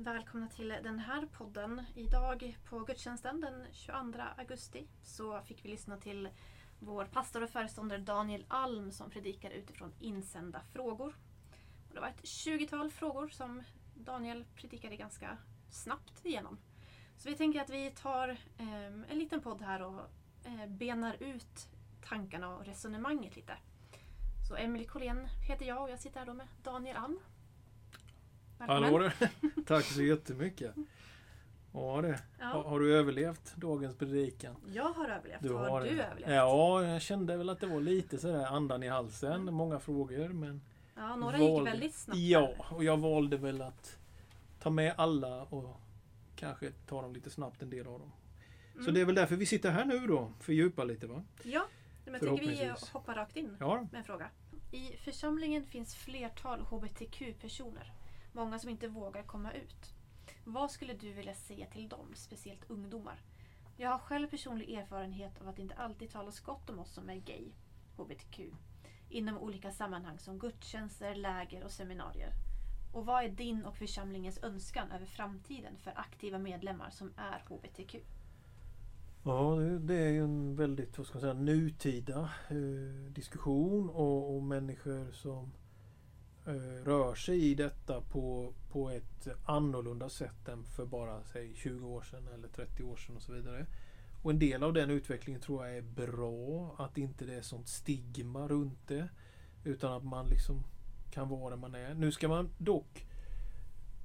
Välkomna till den här podden. Idag på gudstjänsten den 22 augusti så fick vi lyssna till vår pastor och föreståndare Daniel Alm som predikar utifrån insända frågor. Och det var ett 20-tal frågor som Daniel predikade ganska snabbt igenom. Så vi tänker att vi tar eh, en liten podd här och eh, benar ut tankarna och resonemanget lite. Så Emelie Collén heter jag och jag sitter här då med Daniel Alm. Välkommen. Hallå där. Tack så jättemycket. Ja, det. Ja. Har, har, du överlevt dagens predikan? Jag har överlevt. Du har, har du överlevt? Ja, jag kände väl att det var lite sådär andan i halsen. Mm. Många frågor men... Ja, några valde, gick väldigt snabbt. Ja, och jag valde väl att ta med alla och kanske ta dem lite snabbt en del av dem. Mm. Så det är väl därför vi sitter här nu då. Fördjupa lite va? Ja, men jag tycker vi hoppar rakt in ja. med en fråga. I församlingen finns flertal HBTQ-personer. Många som inte vågar komma ut. Vad skulle du vilja säga till dem, speciellt ungdomar? Jag har själv personlig erfarenhet av att det inte alltid talas gott om oss som är gay, HBTQ, inom olika sammanhang som gudstjänster, läger och seminarier. Och vad är din och församlingens önskan över framtiden för aktiva medlemmar som är HBTQ? Ja, det, är ju en väldigt vad ska man säga, nutida eh, diskussion och, och människor som Eh, Eh, rör sig i detta på, på ett annorlunda sätt än för bara säg 20 år sedan eller 30 år sedan och så vidare. Och en del av den utvecklingen tror jag är bra. Att inte det är sånt stigma runt det. Utan att man liksom kan vara där man är. Nu ska man dock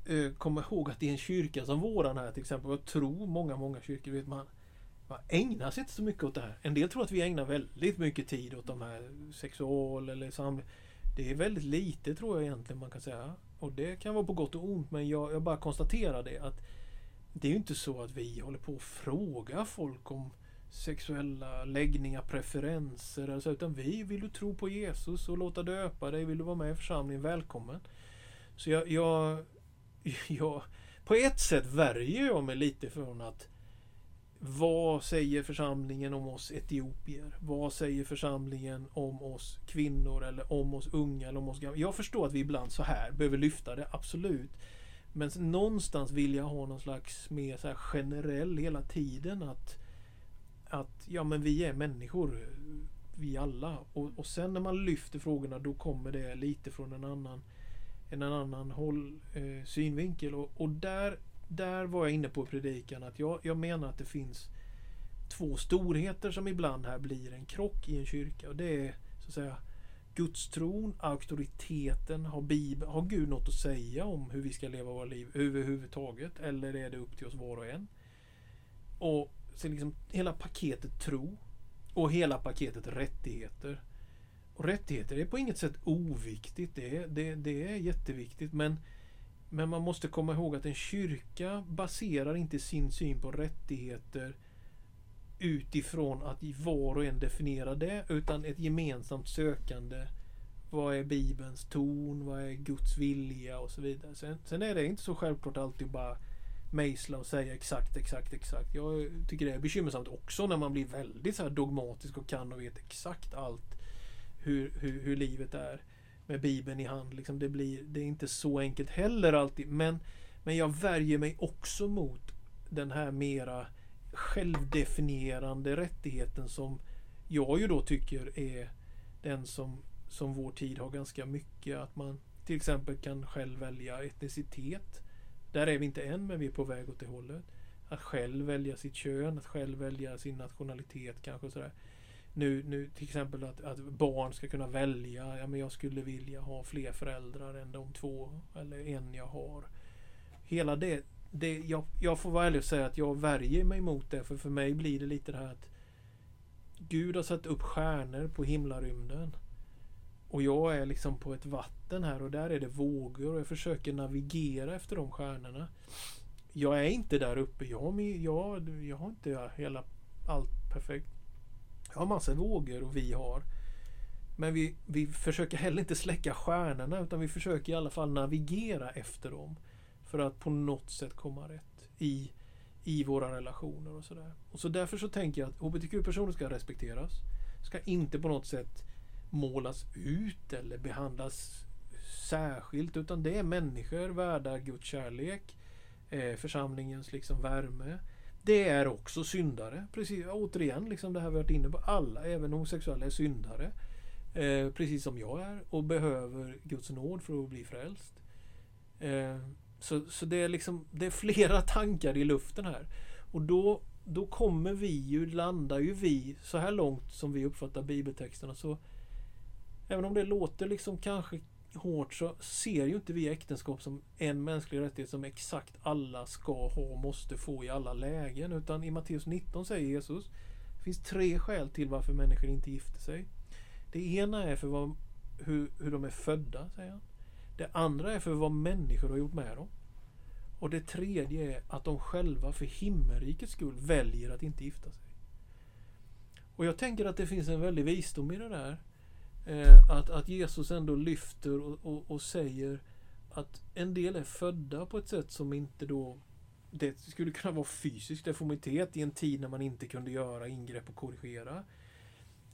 eh, komma ihåg att i en kyrka som våran här till exempel. Jag tror många, många kyrkor vet man man ägnar sig inte så mycket åt det här. En del tror att vi ägnar väldigt mycket tid åt de här sexual eller samlevnad det är väldigt lite tror jag egentligen man kan säga. Och det kan vara på gott och ont men jag, jag bara konstaterar det att det är ju inte så att vi håller på att fråga folk om sexuella läggningar, preferenser. eller så. utan vi vill du tro på Jesus och låta döpa dig. Vill du vara med i församlingen? Välkommen. Så jag, jag, jag på ett sätt värjer jag mig lite från att vad säger församlingen om oss etiopier? Vad säger församlingen om oss kvinnor eller om oss unga eller om oss gamla? Jag förstår att vi ibland så här behöver lyfta det, absolut. Men någonstans vill jag ha någon slags mer så generell hela tiden att att ja men vi är människor vi alla och, och sen när man lyfter frågorna då kommer det lite från en annan en annan håll, eh, synvinkel och, och där där var jag inne på predikan att jag, jag menar att det finns två storheter som ibland här blir en krock i en kyrka. Och det är så att säga Gudstron, auktoriteten, har, Bibeln, har Gud något att säga om hur vi ska leva våra liv överhuvudtaget? Eller är det upp till oss var och en? Och så liksom hela paketet tro och hela paketet rättigheter. Och rättigheter är på inget sätt oviktigt. Det, det, det är jätteviktigt men men man måste komma ihåg att en kyrka baserar inte sin syn på rättigheter utifrån att var och en definierar det utan ett gemensamt sökande. Vad är Bibelns ton? Vad är Guds vilja? Och så vidare. Sen, sen är det inte så självklart alltid att bara mejsla och säga exakt, exakt, exakt. Jag tycker det är bekymmersamt också när man blir väldigt så dogmatisk och kan och vet exakt allt hur, hur, hur livet är med Bibeln i hand. Liksom det, blir, det är inte så enkelt heller alltid. Men, men jag värjer mig också mot den här mera självdefinierande rättigheten som jag ju då tycker är den som, som vår tid har ganska mycket. Att man till exempel kan själv välja etnicitet. Där är vi inte än, men vi är på väg åt det hållet. Att själv välja sitt kön, att själv välja sin nationalitet kanske. sådär nu, nu till exempel att, att barn ska kunna välja. Ja, men jag skulle vilja ha fler föräldrar än de två eller en jag har. Hela det, det jag, jag får vara ärlig och säga att jag värjer mig mot det. För för mig blir det lite det här att Gud har satt upp stjärnor på himlarymden. Och jag är liksom på ett vatten här och där är det vågor och jag försöker navigera efter de stjärnorna. Jag är inte där uppe. Jag, jag, jag har inte hela allt perfekt har massor vågor och vi har. Men vi, vi försöker heller inte släcka stjärnorna utan vi försöker i alla fall navigera efter dem. För att på något sätt komma rätt i, i våra relationer och sådär. Och så därför så tänker jag att HBTQ-personer ska respekteras. Ska inte på något sätt målas ut eller behandlas särskilt utan det är människor värda Guds kärlek. Eh, församlingens liksom värme. Det är också syndare. Precis, återigen, liksom det här vi varit inne på. Alla, även homosexuella, är syndare. Eh, precis som jag är och behöver Guds nåd för att bli frälst. Eh, så så det, är liksom, det är flera tankar i luften här. Och då, då kommer vi ju, landar ju vi, så här långt som vi uppfattar bibeltexterna, så även om det låter liksom kanske hårt så ser ju inte vi äktenskap som en mänsklig rättighet som exakt alla ska ha och måste få i alla lägen. Utan i Matteus 19 säger Jesus det finns tre skäl till varför människor inte gifter sig. Det ena är för vad, hur, hur de är födda, säger han. Det andra är för vad människor har gjort med dem. Och det tredje är att de själva för himmelrikets skull väljer att inte gifta sig. Och jag tänker att det finns en väldig visdom i det där. Eh, att, att Jesus ändå lyfter och, och, och, säger att en del är födda på ett sätt som inte då det skulle kunna vara fysisk deformitet i en tid när man inte kunde göra ingrepp och korrigera.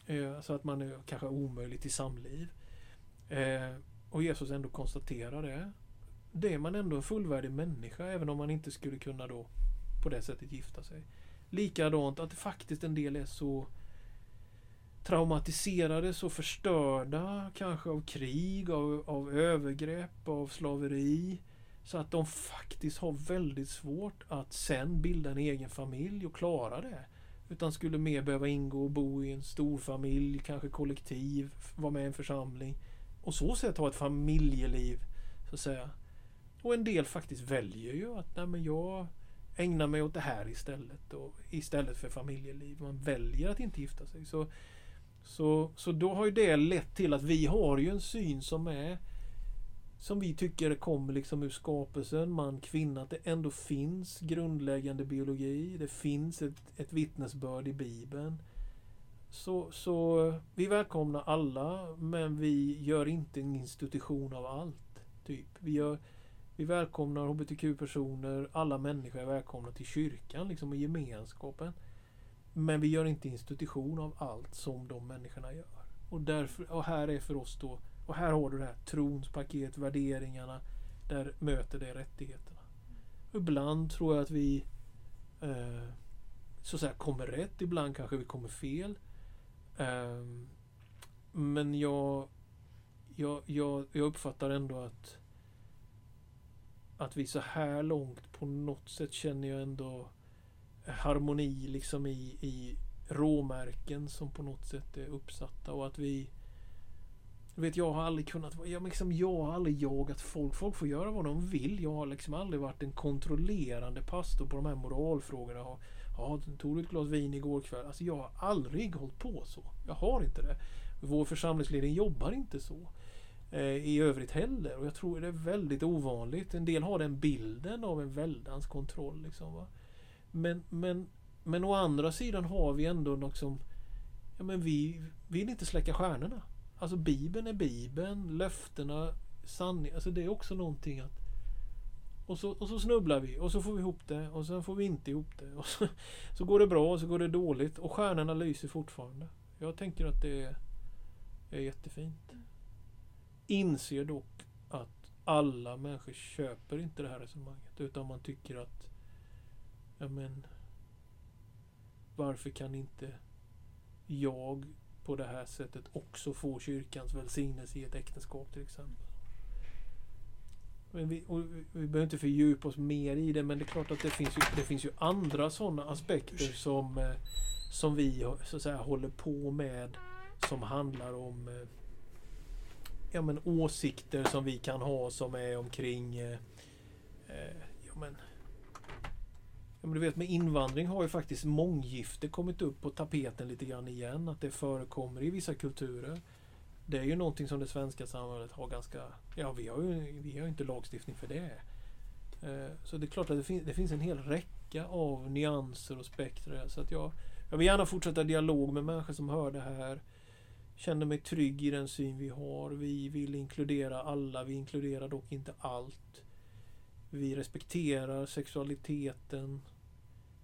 Eh, så att man är kanske omöjligt i samliv. Eh, och Jesus ändå konstaterar det. Det är man ändå en fullvärdig människa även om man inte skulle kunna då på det sättet gifta sig. Likadant att faktiskt en del är så traumatiserade, så förstörda kanske av krig, av, av övergrepp, av slaveri. Så att de faktiskt har väldigt svårt att sen bilda en egen familj och klara det. Utan skulle mer behöva ingå och bo i en stor familj, kanske kollektiv, vara med i en församling. Och så sätt ha ett familjeliv, så att säga. Och en del faktiskt väljer ju att nej men jag ägnar mig åt det här istället. Och, istället för familjeliv. Man väljer att inte gifta sig. Så så, så då har ju det lett till att vi har ju en syn som är som vi tycker kommer liksom ur skapelsen, man, kvinna, att det ändå finns grundläggande biologi. Det finns ett, ett vittnesbörd i Bibeln. Så, så vi välkomnar alla, men vi gör inte en institution av allt. Typ. Vi, gör, vi välkomnar hbtq-personer, alla människor är välkomna till kyrkan liksom, och gemenskapen. Men vi gör inte institution av allt som de människorna gör. Och, därför, och här är för oss då, och här har du det här trons paket, värderingarna. Där möter det rättigheterna. Ibland tror jag att vi eh, så att säga kommer rätt, ibland kanske vi kommer fel. Eh, men jag, jag, jag, jag uppfattar ändå att att vi så här långt på något sätt känner jag ändå harmoni liksom i, i råmärken som på något sätt är uppsatta och att vi jag vet, jag har aldrig kunnat... Jag, liksom, jag har aldrig jagat folk. Folk får göra vad de vill. Jag har liksom aldrig varit en kontrollerande pastor på de här moralfrågorna. Ja, tog du ett glas vin igår kväll? Alltså jag har aldrig hållit på så. Jag har inte det. Vår församlingsledning jobbar inte så. Eh, I övrigt heller. Och jag tror det är väldigt ovanligt. En del har den bilden av en väldans kontroll. Liksom, va? Men, men, men å andra sidan har vi ändå liksom Ja men vi vill inte släcka stjärnorna. Alltså Bibeln är Bibeln, löftena, sanning. Alltså det är också någonting att och så, och så snubblar vi och så får vi ihop det och sen får vi inte ihop det. Och så, så går det bra och så går det dåligt och stjärnorna lyser fortfarande. Jag tänker att det är, är jättefint. Inser dock att alla människor köper inte det här resonemanget utan man tycker att Ja men varför kan inte jag på det här sättet också få kyrkans välsignelse i ett äktenskap till exempel. Men vi, vi behöver inte fördjupa oss mer i det men det är klart att det finns ju, det finns ju andra sådana aspekter som, eh, som vi så att säga, håller på med som handlar om eh, ja, men åsikter som vi kan ha som är omkring eh, eh ja, men Ja, men du vet med invandring har ju faktiskt månggifte kommit upp på tapeten lite grann igen. Att det förekommer i vissa kulturer. Det är ju någonting som det svenska samhället har ganska... Ja, vi har ju vi har inte lagstiftning för det. Eh, så det är klart att det, fin det finns en hel räcka av nyanser och spektra. Så att jag, jag vill gärna fortsätta dialog med människor som hör det här. Känner mig trygg i den syn vi har. Vi vill inkludera alla. Vi inkluderar dock inte allt. Vi respekterar sexualiteten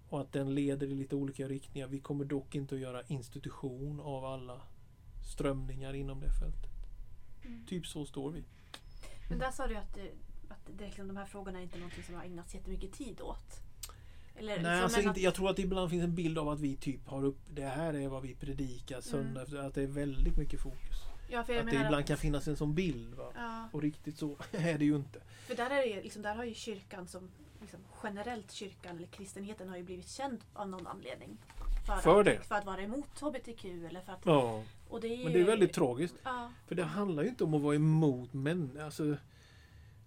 och att den leder i lite olika riktningar. Vi kommer dock inte att göra institution av alla strömningar inom det fältet. Mm. Typ så står vi. Men där sa du att, att det, liksom, de här frågorna är inte någonting som har ägnats jättemycket tid åt? Eller, Nej, alltså inte, jag tror att det ibland finns en bild av att vi typ har upp, det här är vad vi predikar söndag mm. Att det är väldigt mycket fokus. Ja, att det ibland att... kan finnas en sån bild. Va? Ja. Och riktigt så är det ju inte. För där, är det, liksom, där har ju kyrkan som liksom, generellt kyrkan eller kristenheten har ju blivit känd av någon anledning. För, för att, det? För att vara emot HBTQ eller för att... Ja. Och det är ju, Men det är väldigt tragiskt. Ja. För det handlar ju inte om att vara emot män. Alltså,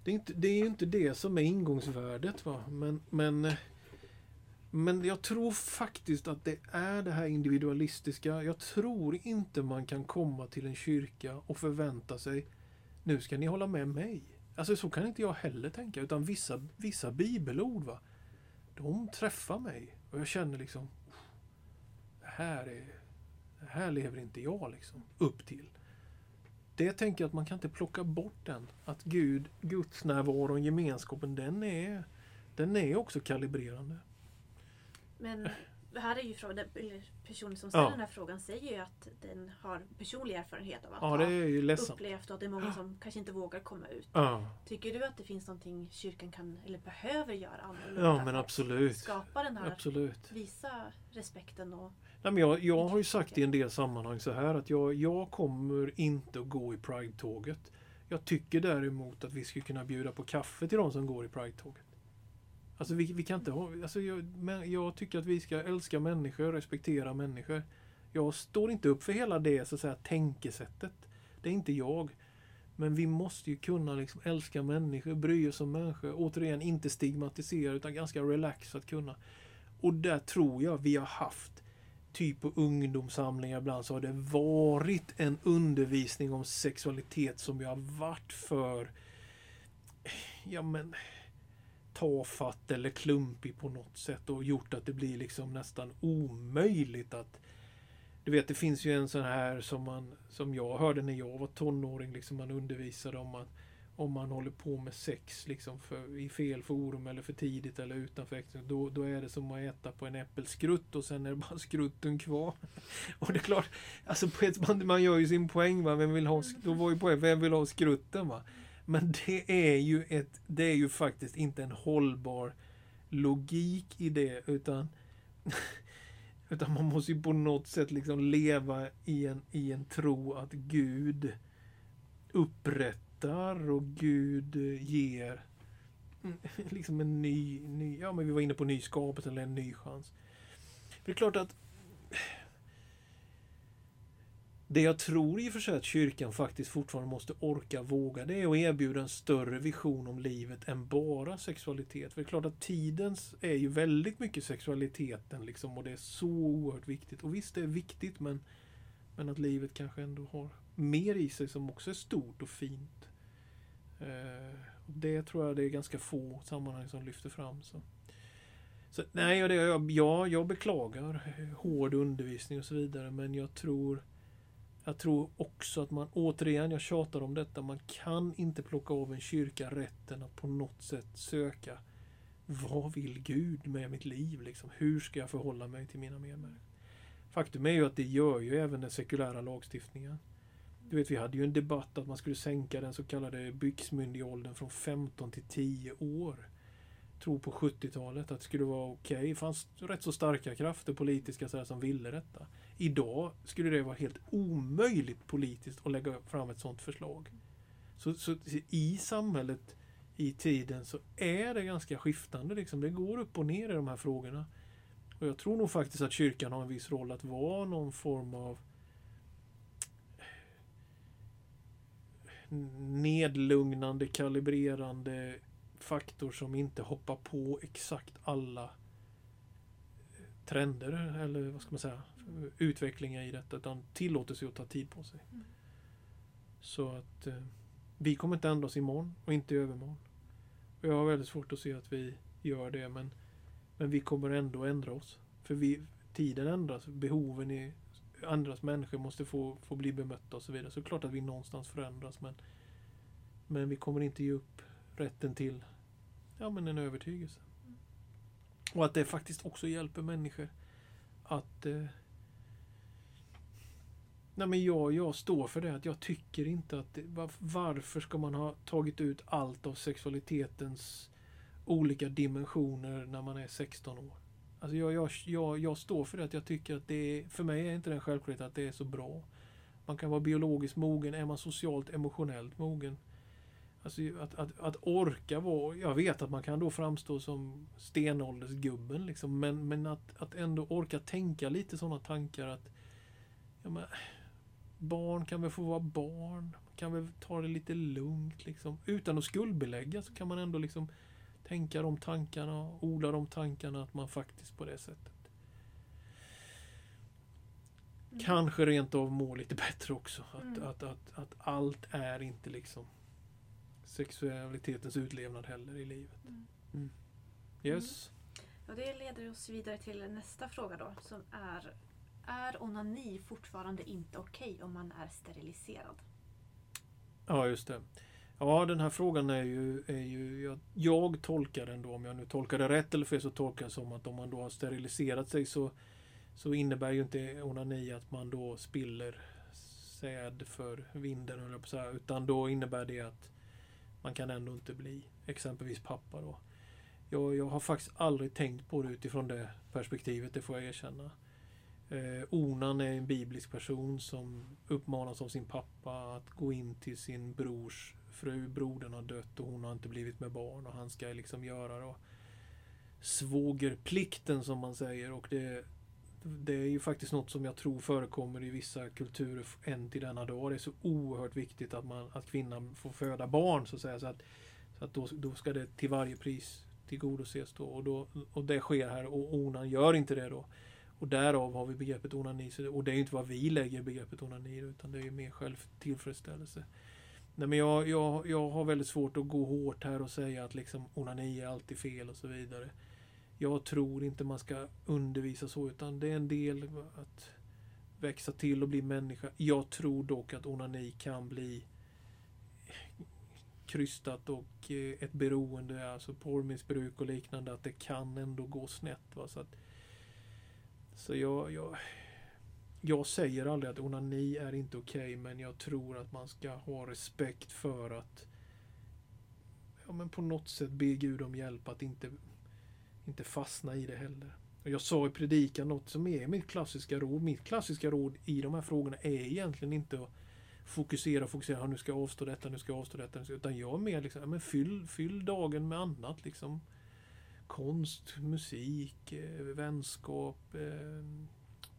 det, är inte, det är ju inte det som är ingångsvärdet. Va? Men, men men jag tror faktiskt att det är det här individualistiska. Jag tror inte man kan komma till en kyrka och förvänta sig nu ska ni hålla med mig. Alltså så kan inte jag heller tänka. Utan vissa, vissa bibelord, va, de träffar mig. Och jag känner liksom, det här, är, det här lever inte jag liksom upp till. Det tänker jag att man kan inte plocka bort den. Att Gud, Guds närvaro gemenskapen, den är, den är också kalibrerande. Men det här är ju frågan, personen som ställer ja. den här frågan säger ju att den har personlig erfarenhet av att ja, ha upplevt och att det är många som kanske inte vågar komma ut. Ja. Tycker du att det finns någonting kyrkan kan eller behöver göra annorlunda? Ja men absolut. Skapa den här, absolut. visa respekten och Nej, men jag, jag har ju sagt i en del sammanhang så här att jag, jag kommer inte att gå i Pride-tåget. Jag tycker däremot att vi skulle kunna bjuda på kaffe till de som går i Pride-tåget. Alltså vi, vi kan inte ha, alltså jag, men jag tycker att vi ska älska människor, respektera människor. Jag står inte upp för hela det så att säga tänkesättet. Det är inte jag. Men vi måste ju kunna liksom älska människor, bry oss om människor. Återigen, inte stigmatisera utan ganska relaxat kunna. Och där tror jag vi har haft, typ på ungdomssamlingar ibland, så har det varit en undervisning om sexualitet som jag har varit för, ja men tafatt eller klumpig på något sätt och gjort att det blir liksom nästan omöjligt att du vet, det finns ju en sån här som man som jag hörde när jag var tonåring, liksom man undervisade om att om man håller på med sex liksom för, i fel forum eller för tidigt eller utanför äktenskapet, då, då är det som att äta på en äppelskrutt och sen är det bara skrutten kvar. och det är klart, alltså man, man gör ju sin poäng, va? Vem vill ha, då var ju poäng, vem vill ha skrutten? Va? Men det är ju, ett, det är ju faktiskt inte en hållbar logik i det utan utan man måste ju på något sätt liksom leva i en, i en tro att Gud upprättar och Gud ger liksom en ny, ny ja men vi var inne på nyskapet eller en ny chans. För det är klart att det jag tror i och för sig att kyrkan faktiskt fortfarande måste orka våga det är att erbjuda en större vision om livet än bara sexualitet. För det är klart att tidens är ju väldigt mycket sexualiteten liksom och det är så oerhört viktigt. Och visst det är viktigt men, men att livet kanske ändå har mer i sig som också är stort och fint. Eh, och det tror jag det är ganska få sammanhang som lyfter fram. Så. Så, nej, jag, jag, jag beklagar hård undervisning och så vidare men jag tror jag tror också att man, återigen, jag tjatar om detta, man kan inte plocka av en kyrka rätten att på något sätt söka vad vill Gud med mitt liv? Liksom? Hur ska jag förhålla mig till mina medmänniskor? Faktum är ju att det gör ju även den sekulära lagstiftningen. Du vet, vi hade ju en debatt att man skulle sänka den så kallade byxmyndigåldern från 15 till 10 år. Tro på 70-talet att det skulle vara okej. Okay. Det fanns rätt så starka krafter politiska så här, som ville detta. Idag skulle det vara helt omöjligt politiskt att lägga fram ett sådant förslag. Så, så i samhället, i tiden, så är det ganska skiftande. Liksom. Det går upp och ner i de här frågorna. Och jag tror nog faktiskt att kyrkan har en viss roll att vara någon form av nedlugnande, kalibrerande faktor som inte hoppar på exakt alla trender eller vad ska man säga utvecklingar i detta utan tillåter sig att ta tid på sig. Mm. Så att eh, vi kommer inte ändra oss imorgon och inte i övermorgon. Och jag har väldigt svårt att se att vi gör det men, men vi kommer ändå ändra oss. För vi, tiden ändras, behoven i andras människor måste få, få bli bemötta och så vidare. Så klart att vi någonstans förändras men, men vi kommer inte ge upp rätten till ja, men en övertygelse. Mm. Och att det faktiskt också hjälper människor att eh, Nej men jag, jag står för det att jag tycker inte att det, var, varför ska man ha tagit ut allt av sexualitetens olika dimensioner när man är 16 år? Alltså jag, jag, jag, jag står för det att jag tycker att det är, för mig är inte den självklarhet att det är så bra. Man kan vara biologiskt mogen, är man socialt emotionellt mogen? Alltså att, att, att orka vara, jag vet att man kan då framstå som stenåldersgubben liksom, men, men att, att ändå orka tänka lite sådana tankar att ja, men, barn kan väl få vara barn, kan väl ta det lite lugnt liksom. Utan att skuldbelägga så kan man ändå liksom tänka de tankarna, odla de tankarna att man faktiskt på det sättet Mm. Kanske rent av mår lite bättre också. Att, mm. att, att, att, allt är inte liksom sexualitetens utlevnad heller i livet. Mm. mm. Yes. Och det leder oss vidare till nästa fråga då som är är onani fortfarande inte okej okay om man är steriliserad? Ja, just det. Ja, den här frågan är ju, är ju jag, jag tolkar den då, om jag nu tolkar det rätt eller fel, så tolkar jag som att om man då har steriliserat sig så, så innebär ju inte onani att man då spiller säd för vinden, eller så här, utan då innebär det att man kan ändå inte bli exempelvis pappa då. Jag, jag har faktiskt aldrig tänkt på det utifrån det perspektivet, det får jag erkänna. Eh, Onan är en biblisk person som uppmanas av sin pappa att gå in till sin brors fru. Brodern har dött och hon har inte blivit med barn och han ska liksom göra då svågerplikten som man säger och det, det är ju faktiskt något som jag tror förekommer i vissa kulturer än till denna dag. Det är så oerhört viktigt att, man, att kvinnan får föda barn så att säga. Så att, så att då, då ska det till varje pris tillgodoses då. Och, då, och det sker här och onan gör inte det då. Och därav har vi begreppet onani. Och det är inte vad vi lägger i begreppet onani utan det är mer självtillfredsställelse. Nej, men jag, jag, jag har väldigt svårt att gå hårt här och säga att liksom onani är alltid fel och så vidare. Jag tror inte man ska undervisa så utan det är en del att växa till och bli människa. Jag tror dock att onani kan bli krystat och eh, ett beroende, alltså porrmissbruk och liknande, att det kan ändå gå snett. Va? Så, att, så jag, jag, jag säger aldrig att onani är inte okej, okay, men jag tror att man ska ha respekt för att ja, men på något sätt be Gud om hjälp att inte, inte fastna i det heller. Och jag sa i predikan något som är mitt klassiska råd. Mitt klassiska råd i de här frågorna är egentligen inte att fokusera, och fokusera, nu ska jag avstå detta, nu ska jag avstå detta. Utan jag är mer liksom, ja, men fyll, fyll dagen med annat. Liksom. Konst, musik, eh, vänskap, eh,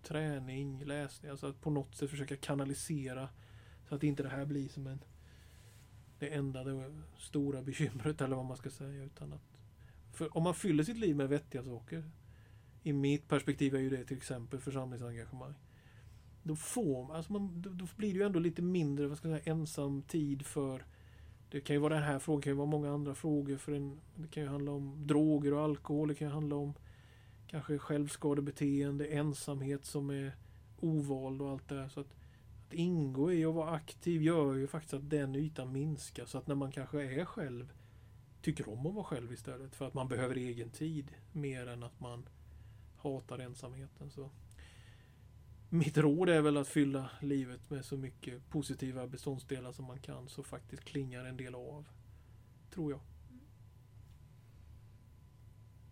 träning, läsning. Alltså att på något sätt försöka kanalisera så att inte det här blir som en det enda det stora bekymret eller vad man ska säga. Utan att, för om man fyller sitt liv med vettiga saker. I mitt perspektiv är ju det till exempel församlingsengagemang. Då, får, alltså man, då, då blir det ju ändå lite mindre vad ska jag säga, ensam tid för det kan ju vara den här frågan, det kan ju vara många andra frågor. För en, det kan ju handla om droger och alkohol. Det kan ju handla om kanske självskadebeteende, ensamhet som är ovald och allt det där. Så att, att ingå i och vara aktiv gör ju faktiskt att den ytan minskar. Så att när man kanske är själv, tycker om att vara själv istället. För att man behöver egen tid mer än att man hatar ensamheten. Så mitt råd är väl att fylla livet med så mycket positiva beståndsdelar som man kan så faktiskt klingar en del av. Tror jag.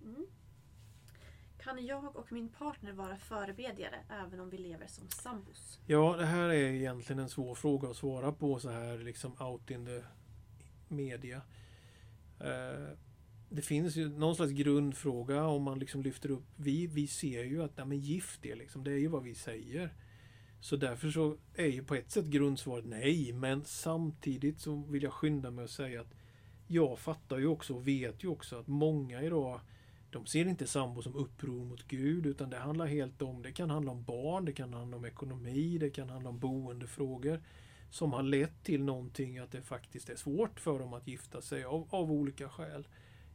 Mm. Kan jag och min partner vara förebedjare även om vi lever som sambos? Ja, det här är egentligen en svår fråga att svara på så här liksom out in the media. Uh, det finns ju någon slags grundfråga om man liksom lyfter upp. Vi, vi ser ju att nej, men gift är liksom, det är ju vad vi säger. Så därför så är ju på ett sätt grundsvaret nej, men samtidigt så vill jag skynda mig att säga att jag fattar ju också och vet ju också att många idag de ser inte sambo som uppror mot Gud utan det handlar helt om, det kan handla om barn, det kan handla om ekonomi, det kan handla om boendefrågor som har lett till någonting att det faktiskt är svårt för dem att gifta sig av, av olika skäl.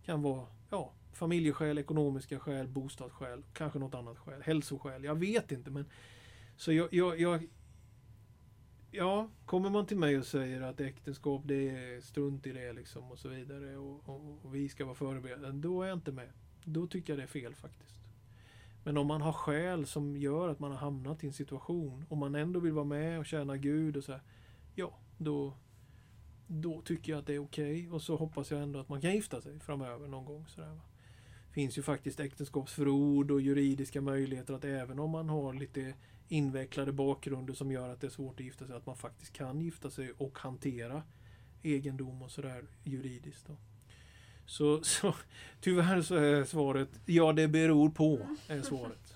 Det kan vara ja, familjeskäl, ekonomiska skäl, bostadsskäl, kanske något annat skäl, hälsoskäl. Jag vet inte men så jag, jag, jag Ja, kommer man till mig och säger att äktenskap det är strunt i det liksom och så vidare och, och, och vi ska vara förberedda. då är jag inte med. Då tycker jag det är fel faktiskt. Men om man har skäl som gör att man har hamnat i en situation och man ändå vill vara med och tjäna Gud och så här, Ja, då, då tycker jag att det är okej. Okay. Och så hoppas jag ändå att man kan gifta sig framöver någon gång. Så där, finns ju faktiskt äktenskapsförord och juridiska möjligheter att även om man har lite invecklade bakgrunder som gör att det är svårt att gifta sig, att man faktiskt kan gifta sig och hantera egendom och sådär juridiskt. Då. Så, så tyvärr så är svaret ja, det beror på, är svaret.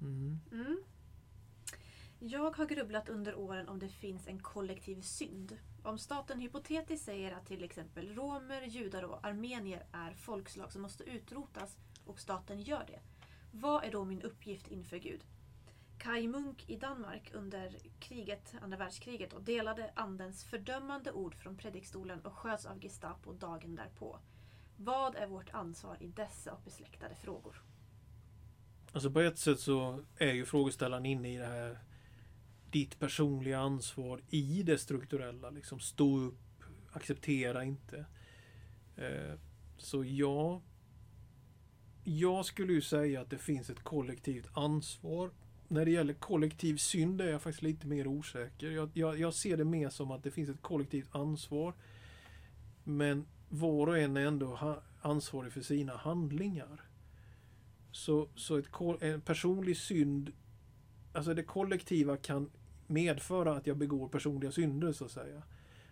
Mm. Mm. Jag har grubblat under åren om det finns en kollektiv synd. Om staten hypotetiskt säger att till exempel romer, judar och armenier är folkslag som måste utrotas och staten gör det. Vad är då min uppgift inför Gud? Kai Munk i Danmark under kriget, andra världskriget och delade andens fördömande ord från predikstolen och sköts av Gestapo dagen därpå. Vad är vårt ansvar i dessa och besläktade frågor? Alltså på ett sätt så är ju frågeställaren inne i det här ditt personliga ansvar i det strukturella. Liksom stå upp, acceptera inte. Eh, så ja, jag skulle ju säga att det finns ett kollektivt ansvar. När det gäller kollektiv synd är jag faktiskt lite mer osäker. Jag, jag, jag ser det mer som att det finns ett kollektivt ansvar. Men var och en är ändå ansvarig för sina handlingar. Så, så ett, en personlig synd, alltså det kollektiva kan medföra att jag begår personliga synder så att säga.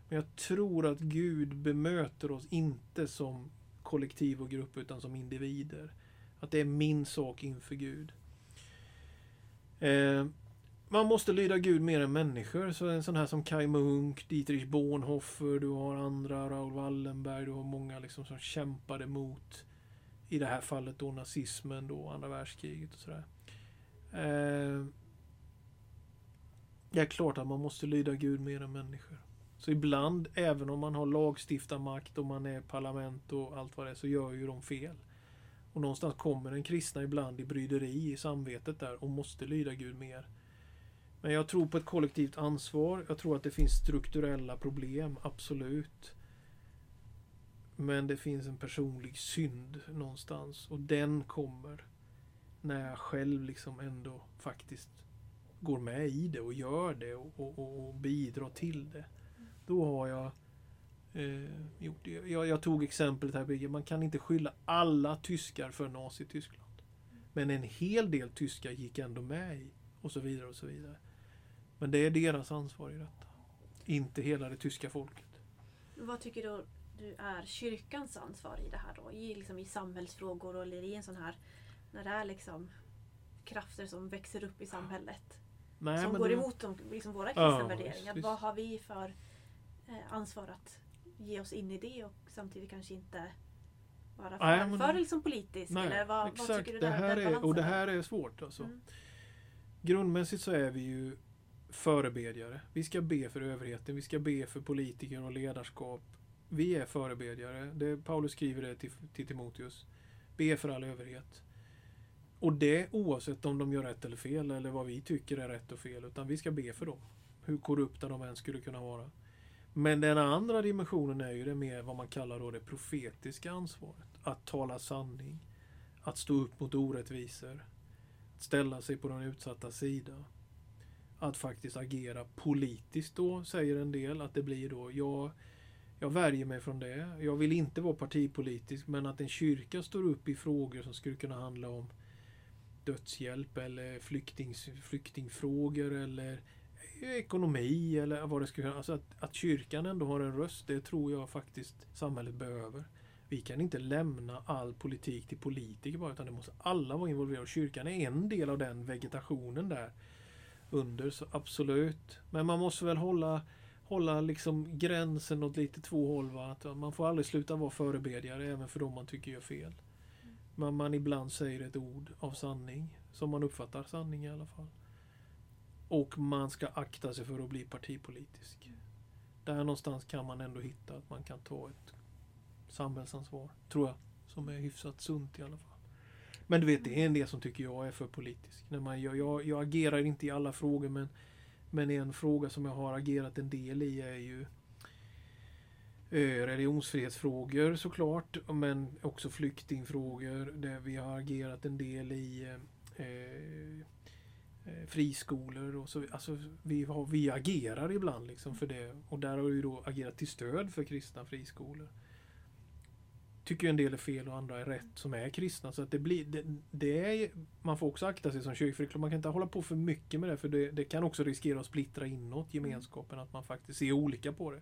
Men jag tror att Gud bemöter oss inte som kollektiv och grupp utan som individer. Att det är min sak inför Gud. Eh, man måste lyda Gud mer än människor. Så en sån här som Kai Munk, Dietrich Bonhoeffer, du har andra, Raoul Wallenberg, du har många liksom som kämpade mot, i det här fallet då nazismen, då, andra världskriget och sådär. Eh, det är klart att man måste lyda Gud mer än människor. Så ibland, även om man har lagstiftarmakt och man är parlament och allt vad det är, så gör ju de fel. Och någonstans kommer den kristna ibland i bryderi i samvetet där och måste lyda Gud mer. Men jag tror på ett kollektivt ansvar. Jag tror att det finns strukturella problem, absolut. Men det finns en personlig synd någonstans och den kommer när jag själv liksom ändå faktiskt går med i det och gör det och, och, och bidrar till det. Då har jag eh, gjort det. Jag, jag, tog exemplet här, man kan inte skylla alla tyskar för Nazityskland. Men en hel del tyskar gick ändå med i och så vidare och så vidare. Men det är deras ansvar i detta. Inte hela det tyska folket. Vad tycker du, du är kyrkans ansvar i det här då? I, liksom, i samhällsfrågor eller i en sån här, när det är liksom krafter som växer upp i samhället? Nej, som går det... emot de, liksom våra kristna ja, värderingar. Visst. Vad har vi för eh, ansvar att ge oss in i det och samtidigt kanske inte vara för, nej, men, för liksom politiskt? Nej, eller vad, exakt. vad tycker du det här är, Och det här är svårt alltså. Mm. Grundmässigt så är vi ju förebedjare. Vi ska be för överheten, vi ska be för politiker och ledarskap. Vi är förebedjare. Det, Paulus skriver det till, till Timoteus. Be för all överhet. Och det oavsett om de gör rätt eller fel eller vad vi tycker är rätt och fel. Utan vi ska be för dem. Hur korrupta de än skulle kunna vara. Men den andra dimensionen är ju det mer vad man kallar då det profetiska ansvaret. Att tala sanning. Att stå upp mot orättvisor. Att ställa sig på den utsatta sida. Att faktiskt agera politiskt då, säger en del. Att det blir då, jag, jag värjer mig från det. Jag vill inte vara partipolitisk, men att en kyrka står upp i frågor som skulle kunna handla om dödshjälp eller flyktings, flyktingfrågor eller ekonomi eller vad det skulle vara. Alltså att, att kyrkan ändå har en röst, det tror jag faktiskt samhället behöver. Vi kan inte lämna all politik till politiker bara, utan det måste alla vara involverade. Kyrkan är en del av den vegetationen där under, så absolut. Men man måste väl hålla, hålla liksom gränsen åt lite två håll. Va? Att man får aldrig sluta vara förebedjare även för de man tycker gör fel man, man ibland säger ett ord av sanning, som man uppfattar sanning i alla fall. Och man ska akta sig för att bli partipolitisk. Där någonstans kan man ändå hitta att man kan ta ett samhällsansvar, tror jag, som är hyfsat sunt i alla fall. Men du vet, det är en del som tycker jag är för politisk. När man, jag, jag, jag agerar inte i alla frågor, men, men en fråga som jag har agerat en del i är ju Eh, religionsfrihetsfrågor såklart, men också flyktingfrågor där vi har agerat en del i eh, eh, friskolor. Och så, alltså, vi, har, vi agerar ibland liksom för det och där har vi då agerat till stöd för kristna friskolor. Tycker en del är fel och andra är rätt som är kristna. Så att det blir, det, det är, man får också akta sig som kyrkfri. Man kan inte hålla på för mycket med det för det, det kan också riskera att splittra inåt gemenskapen. Att man faktiskt ser olika på det.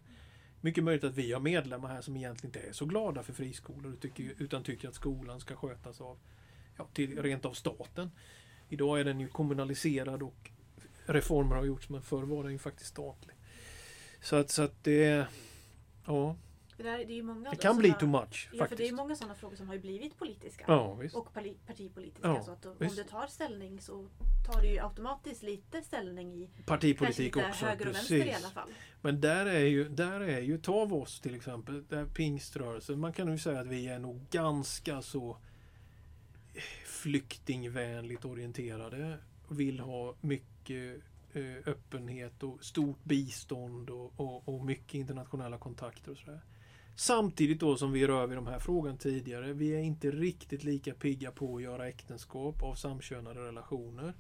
Mycket möjligt att vi har medlemmar här som egentligen inte är så glada för friskolor tycker, utan tycker att skolan ska skötas av ja, till, rent av staten. Idag är den ju kommunaliserad och reformer har gjorts men förr var den ju faktiskt statlig. Så att, så att det... Ja. Det, där, det, är många det kan bli too much. Ja, faktiskt. för det är många sådana frågor som har blivit politiska. Ja, och partipolitiska. Ja, så att om visst. du tar ställning så tar du ju automatiskt lite ställning i Partipolitik lite också. höger och vänster i alla fall. Men där är ju, där är ju, ta oss till exempel, där pingströrelsen. Man kan ju säga att vi är nog ganska så flyktingvänligt orienterade. Vill ha mycket eh, öppenhet och stort bistånd och, och, och mycket internationella kontakter och sådär. Samtidigt då som vi rör vid de här frågan tidigare. Vi är inte riktigt lika pigga på att göra äktenskap av samkönade relationer.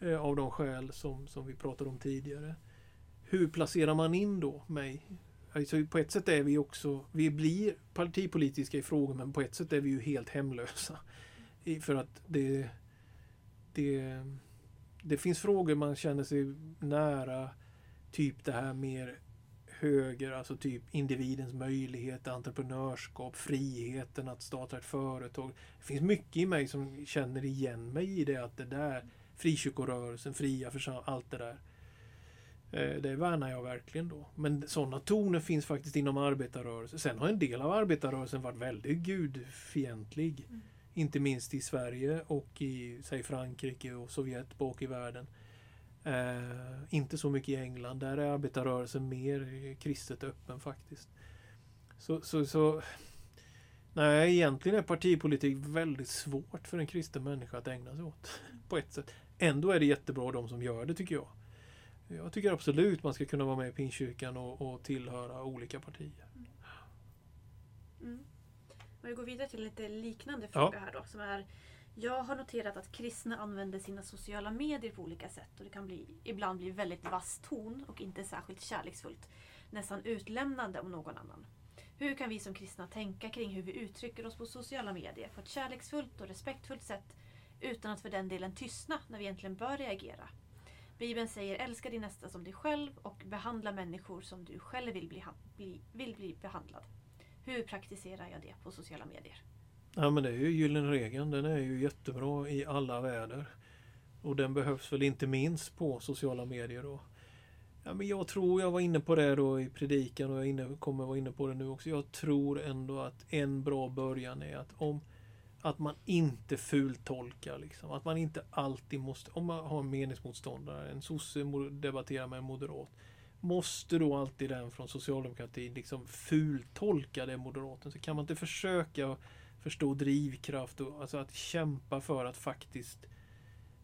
Eh, av de skäl som, som vi pratade om tidigare. Hur placerar man in då mig? Alltså på ett sätt är vi också, vi blir partipolitiska i frågor men på ett sätt är vi ju helt hemlösa. I, för att det, det, det finns frågor man känner sig nära. Typ det här mer höger, alltså typ individens möjlighet, entreprenörskap, friheten att starta ett företag. Det finns mycket i mig som känner igen mig i det att det där frikyrkorörelsen, fria församlingar, allt det där. Eh, Det värnar jag verkligen då. Men sådana toner finns faktiskt inom arbetarrörelsen. Sen har en del av arbetarrörelsen varit väldigt gudfientlig. Mm. Inte minst i Sverige och i säg Frankrike och Sovjet bak i världen. Eh, inte så mycket i England. Där är arbetarrörelsen mer kristet öppen faktiskt. Så, så, så Nej, egentligen är partipolitik väldigt svårt för en kristen människa att ägna sig åt. På ett sätt. Ändå är det jättebra de som gör det tycker jag. Jag tycker absolut man ska kunna vara med i Pingstkyrkan och, och tillhöra olika partier. Mm. Om vi går vidare till lite liknande Ja. fråga här då. Som är, jag har noterat att kristna använder sina sociala medier på olika sätt och det kan bli, ibland bli väldigt vass ton och inte särskilt kärleksfullt. Nästan utlämnande om någon annan. Hur kan vi som kristna tänka kring hur vi uttrycker oss på sociala medier på ett kärleksfullt och respektfullt sätt utan att för den delen tystna när vi egentligen bör reagera? Bibeln säger älska din nästa som dig själv och behandla människor som du själv vill bli, bli, vill bli behandlad. Hur praktiserar jag det på sociala medier? Ja men det är ju gyllene regeln. Den är ju jättebra i alla väder. Och den behövs väl inte minst på sociala medier då. Ja, men jag tror, jag var inne på det då i predikan och jag inne, kommer vara inne på det nu också. Jag tror ändå att en bra början är att om att man inte fultolkar liksom. Att man inte alltid måste, om man har en meningsmotståndare, en sosse debatterar med en moderat. Måste då alltid den från socialdemokratin liksom fultolka det moderaten? Så kan man inte försöka förstå drivkraft och alltså att kämpa för att faktiskt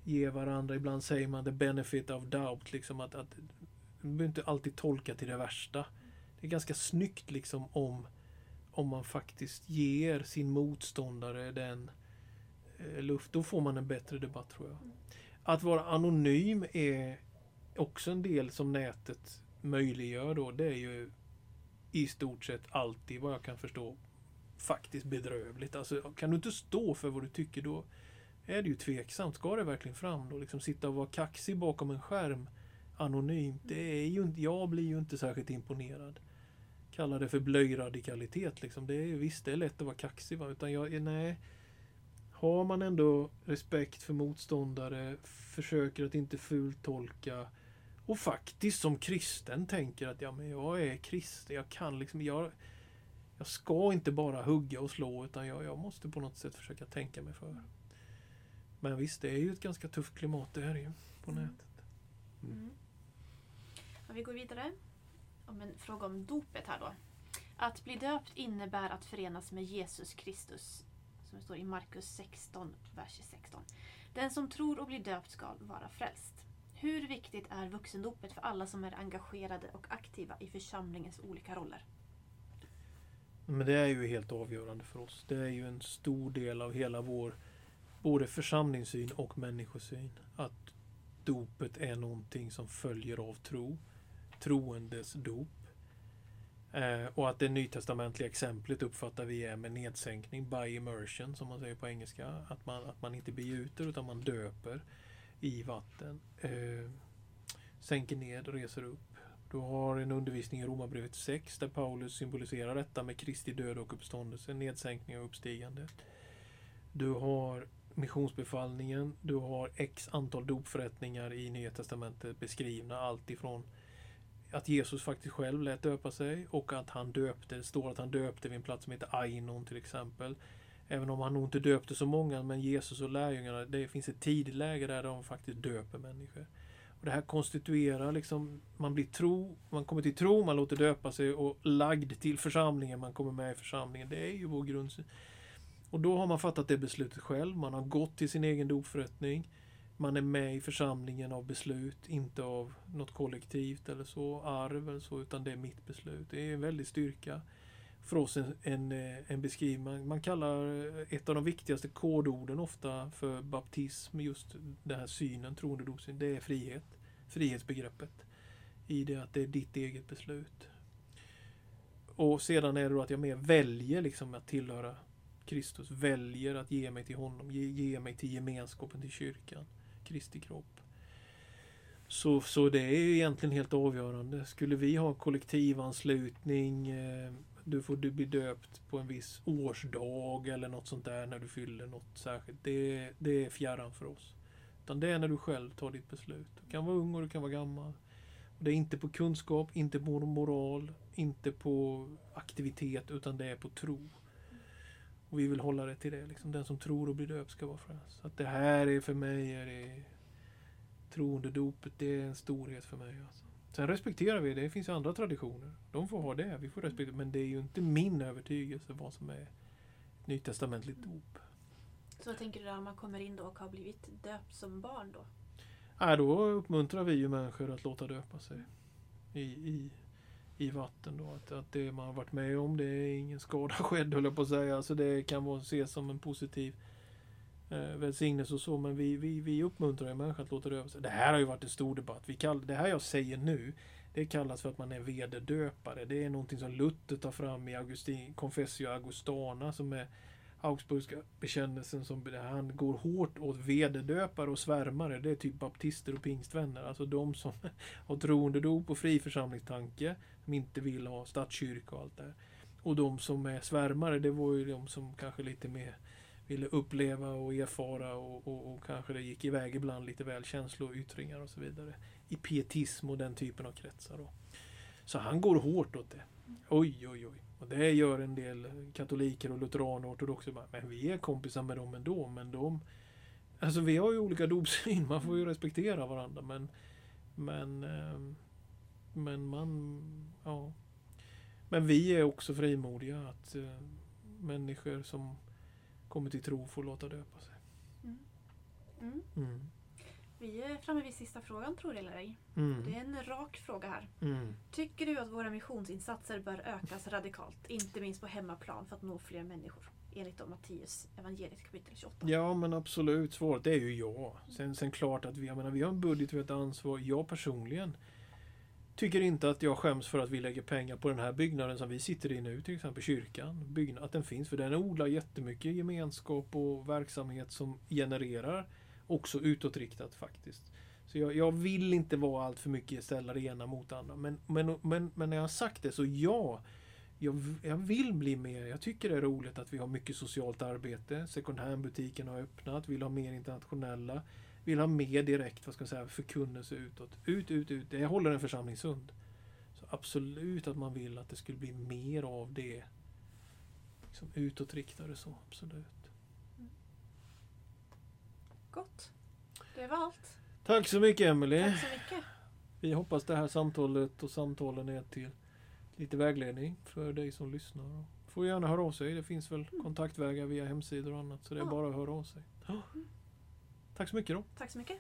ge varandra, ibland säger man the benefit of doubt, liksom att, att man behöver inte alltid tolka till det värsta. Det är ganska snyggt liksom om, om man faktiskt ger sin motståndare den eh, luft. Då får man en bättre debatt tror jag. Att vara anonym är också en del som nätet möjliggör då. Det är ju i stort sett alltid vad jag kan förstå faktiskt bedrövligt. Alltså, kan du inte stå för vad du tycker då är det ju tveksamt. Ska det verkligen fram då? Liksom sitta och vara kaxig bakom en skärm anonymt. Det är ju inte, jag blir ju inte särskilt imponerad. Kalla det för blöjradikalitet liksom. Det är visst, det är lätt att vara kaxig va. Utan jag, nej. Har man ändå respekt för motståndare, försöker att inte fultolka och faktiskt som kristen tänker att ja, men jag är kristen, jag kan liksom, jag, jag ska inte bara hugga och slå utan jag, jag måste på något sätt försöka tänka mig för. Men visst, det är ju ett ganska tufft klimat det här är ju på Mm. nätet. Mm. Mm. Ja, vi går vidare. Om en fråga om dopet här då. Att bli döpt innebär att förenas med Jesus Kristus. Som det står i Markus 16, vers 16. Den som tror och blir döpt ska vara frälst. Hur viktigt är vuxendopet för alla som är engagerade och aktiva i församlingens olika roller? Men det är ju helt avgörande för oss. Det är ju en stor del av hela vår både församlingssyn och människosyn. Att dopet är någonting som följer av tro. Troendes dop. Eh, och att det nytestamentliga exemplet uppfattar vi är med nedsänkning, by immersion som man säger på engelska. Att man, att man inte begjuter utan man döper i vatten. Eh, sänker ned reser upp. Du har en undervisning i Romarbrevet 6 där Paulus symboliserar detta med Kristi död och uppståndelse, nedsänkning och uppstigande. Du har missionsbefallningen, du har x antal dopförrättningar i Nya Testamentet beskrivna. Allt ifrån att Jesus faktiskt själv lät döpa sig och att han döpte. Det står att han döpte vid en plats som heter Ainon till exempel. Även om han nog inte döpte så många, men Jesus och lärjungarna, det finns ett tidigt läge där de faktiskt döper människor. Och Det här konstituerar liksom, man blir tro, man kommer till tro, man låter döpa sig och lagd till församlingen, man kommer med i församlingen. Det är ju vår grundsyn. Och då har man fattat det beslutet själv, man har gått till sin egen dopförrättning. Man är med i församlingen av beslut, inte av något kollektivt eller så, arv eller så, utan det är mitt beslut. Det är en väldig styrka för oss en, en, eh, en beskrivning. Man kallar eh, ett av de viktigaste kodorden ofta för baptism, just den här synen, troendedopsyn, det är frihet. Frihetsbegreppet. I det att det är ditt eget beslut. Och sedan är det då att jag mer väljer liksom att tillhöra Kristus, väljer att ge mig till honom, ge, ge mig till gemenskapen, till kyrkan, Kristi kropp. Så, så det är ju egentligen helt avgörande. Skulle vi ha kollektivanslutning, eh, du får du bli döpt på en viss årsdag eller något sånt där när du fyller något särskilt. Det, det är fjärran för oss. Utan det är när du själv tar ditt beslut. Du kan vara ung och du kan vara gammal. Och det är inte på kunskap, inte på moral, inte på aktivitet utan det är på tro. Och vi vill hålla det till det. Liksom. Den som tror och blir döpt ska vara frälst. Så att det här är för mig, är det troende dopet, det är en storhet för mig. Alltså. Sen respekterar vi det. Det finns ju andra traditioner. De får ha det. Vi får respektera. Men det är ju inte min övertygelse vad som är ett nytestamentligt dop. Så vad tänker du där om man kommer in då och har blivit döpt som barn då? Nej, då uppmuntrar vi ju människor att låta döpa sig i, i, i vatten. Då. Att, att det man har varit med om, det är ingen skada skedd höll jag på att säga. Alltså det kan vara ses som en positiv eh, välsignelse och så. Men vi, vi, vi uppmuntrar ju människor att låta döpa sig. Det här har ju varit en stor debatt. Vi kall, det här jag säger nu, det kallas för att man är vederdöpare. Det är någonting som Luther tar fram i Augustin, Confessio Augustana som är Augsburgska bekännelsen som han går hårt åt vederdöpare och svärmare. Det är typ baptister och pingstvänner. Alltså de som har troendedop och fri församlingstanke. Som inte vill ha statskyrka och allt det här. Och de som är svärmare, det var ju de som kanske lite mer ville uppleva och erfara och, och, och kanske det gick iväg ibland lite väl känsloyttringar och så vidare. I pietism och den typen av kretsar. Då. Så han går hårt åt det. Oj, oj, oj. Och det gör en del katoliker och lutheraner och ortodoxer. Men vi är kompisar med dem ändå. Men de, alltså vi har ju olika dopsyn. Man får ju respektera varandra. Men, men, ehm, men man, ja. Men vi är också frimodiga att eh, människor som kommer till tro får låta döpa sig. Mm. Mm. Mm. Vi är framme vid sista frågan, tror eller ej. Mm. Det är en rak fråga här. Mm. Tycker du att våra missionsinsatser bör ökas radikalt, inte minst på hemmaplan, för att nå fler människor? Enligt då Matteus evangeliet kapitel 28. Ja men absolut, svaret är ju ja. Sen, sen klart att vi, jag menar, vi har en budget, vi har ett ansvar. Jag personligen tycker inte att jag skäms för att vi lägger pengar på den här byggnaden som vi sitter i nu, till exempel kyrkan. Byggnad, att den finns, för den odlar jättemycket gemenskap och verksamhet som genererar också utåtriktat faktiskt. Så jag, jag vill inte vara allt för mycket ställa det ena mot det andra. Men, men, men, men när jag har sagt det så ja, jag, jag vill bli mer. Jag tycker det är roligt att vi har mycket socialt arbete. Second hand-butiken har öppnat, vill ha mer internationella. Vill ha mer direkt, vad ska jag säga, förkunnelse utåt. Ut, ut, ut. Det håller en församling sund. Så absolut att man vill att det skulle bli mer av det. Liksom utåtriktade så, absolut. Gott. Det var allt. Tack så mycket Emelie. Tack så mycket. Vi hoppas det här samtalet och samtalen är till lite vägledning för dig som lyssnar. Får gärna höra av sig. Det finns väl kontaktvägar via hemsidor och annat. Så det är Ja. bara att höra av sig. Tack så mycket då. Tack så mycket.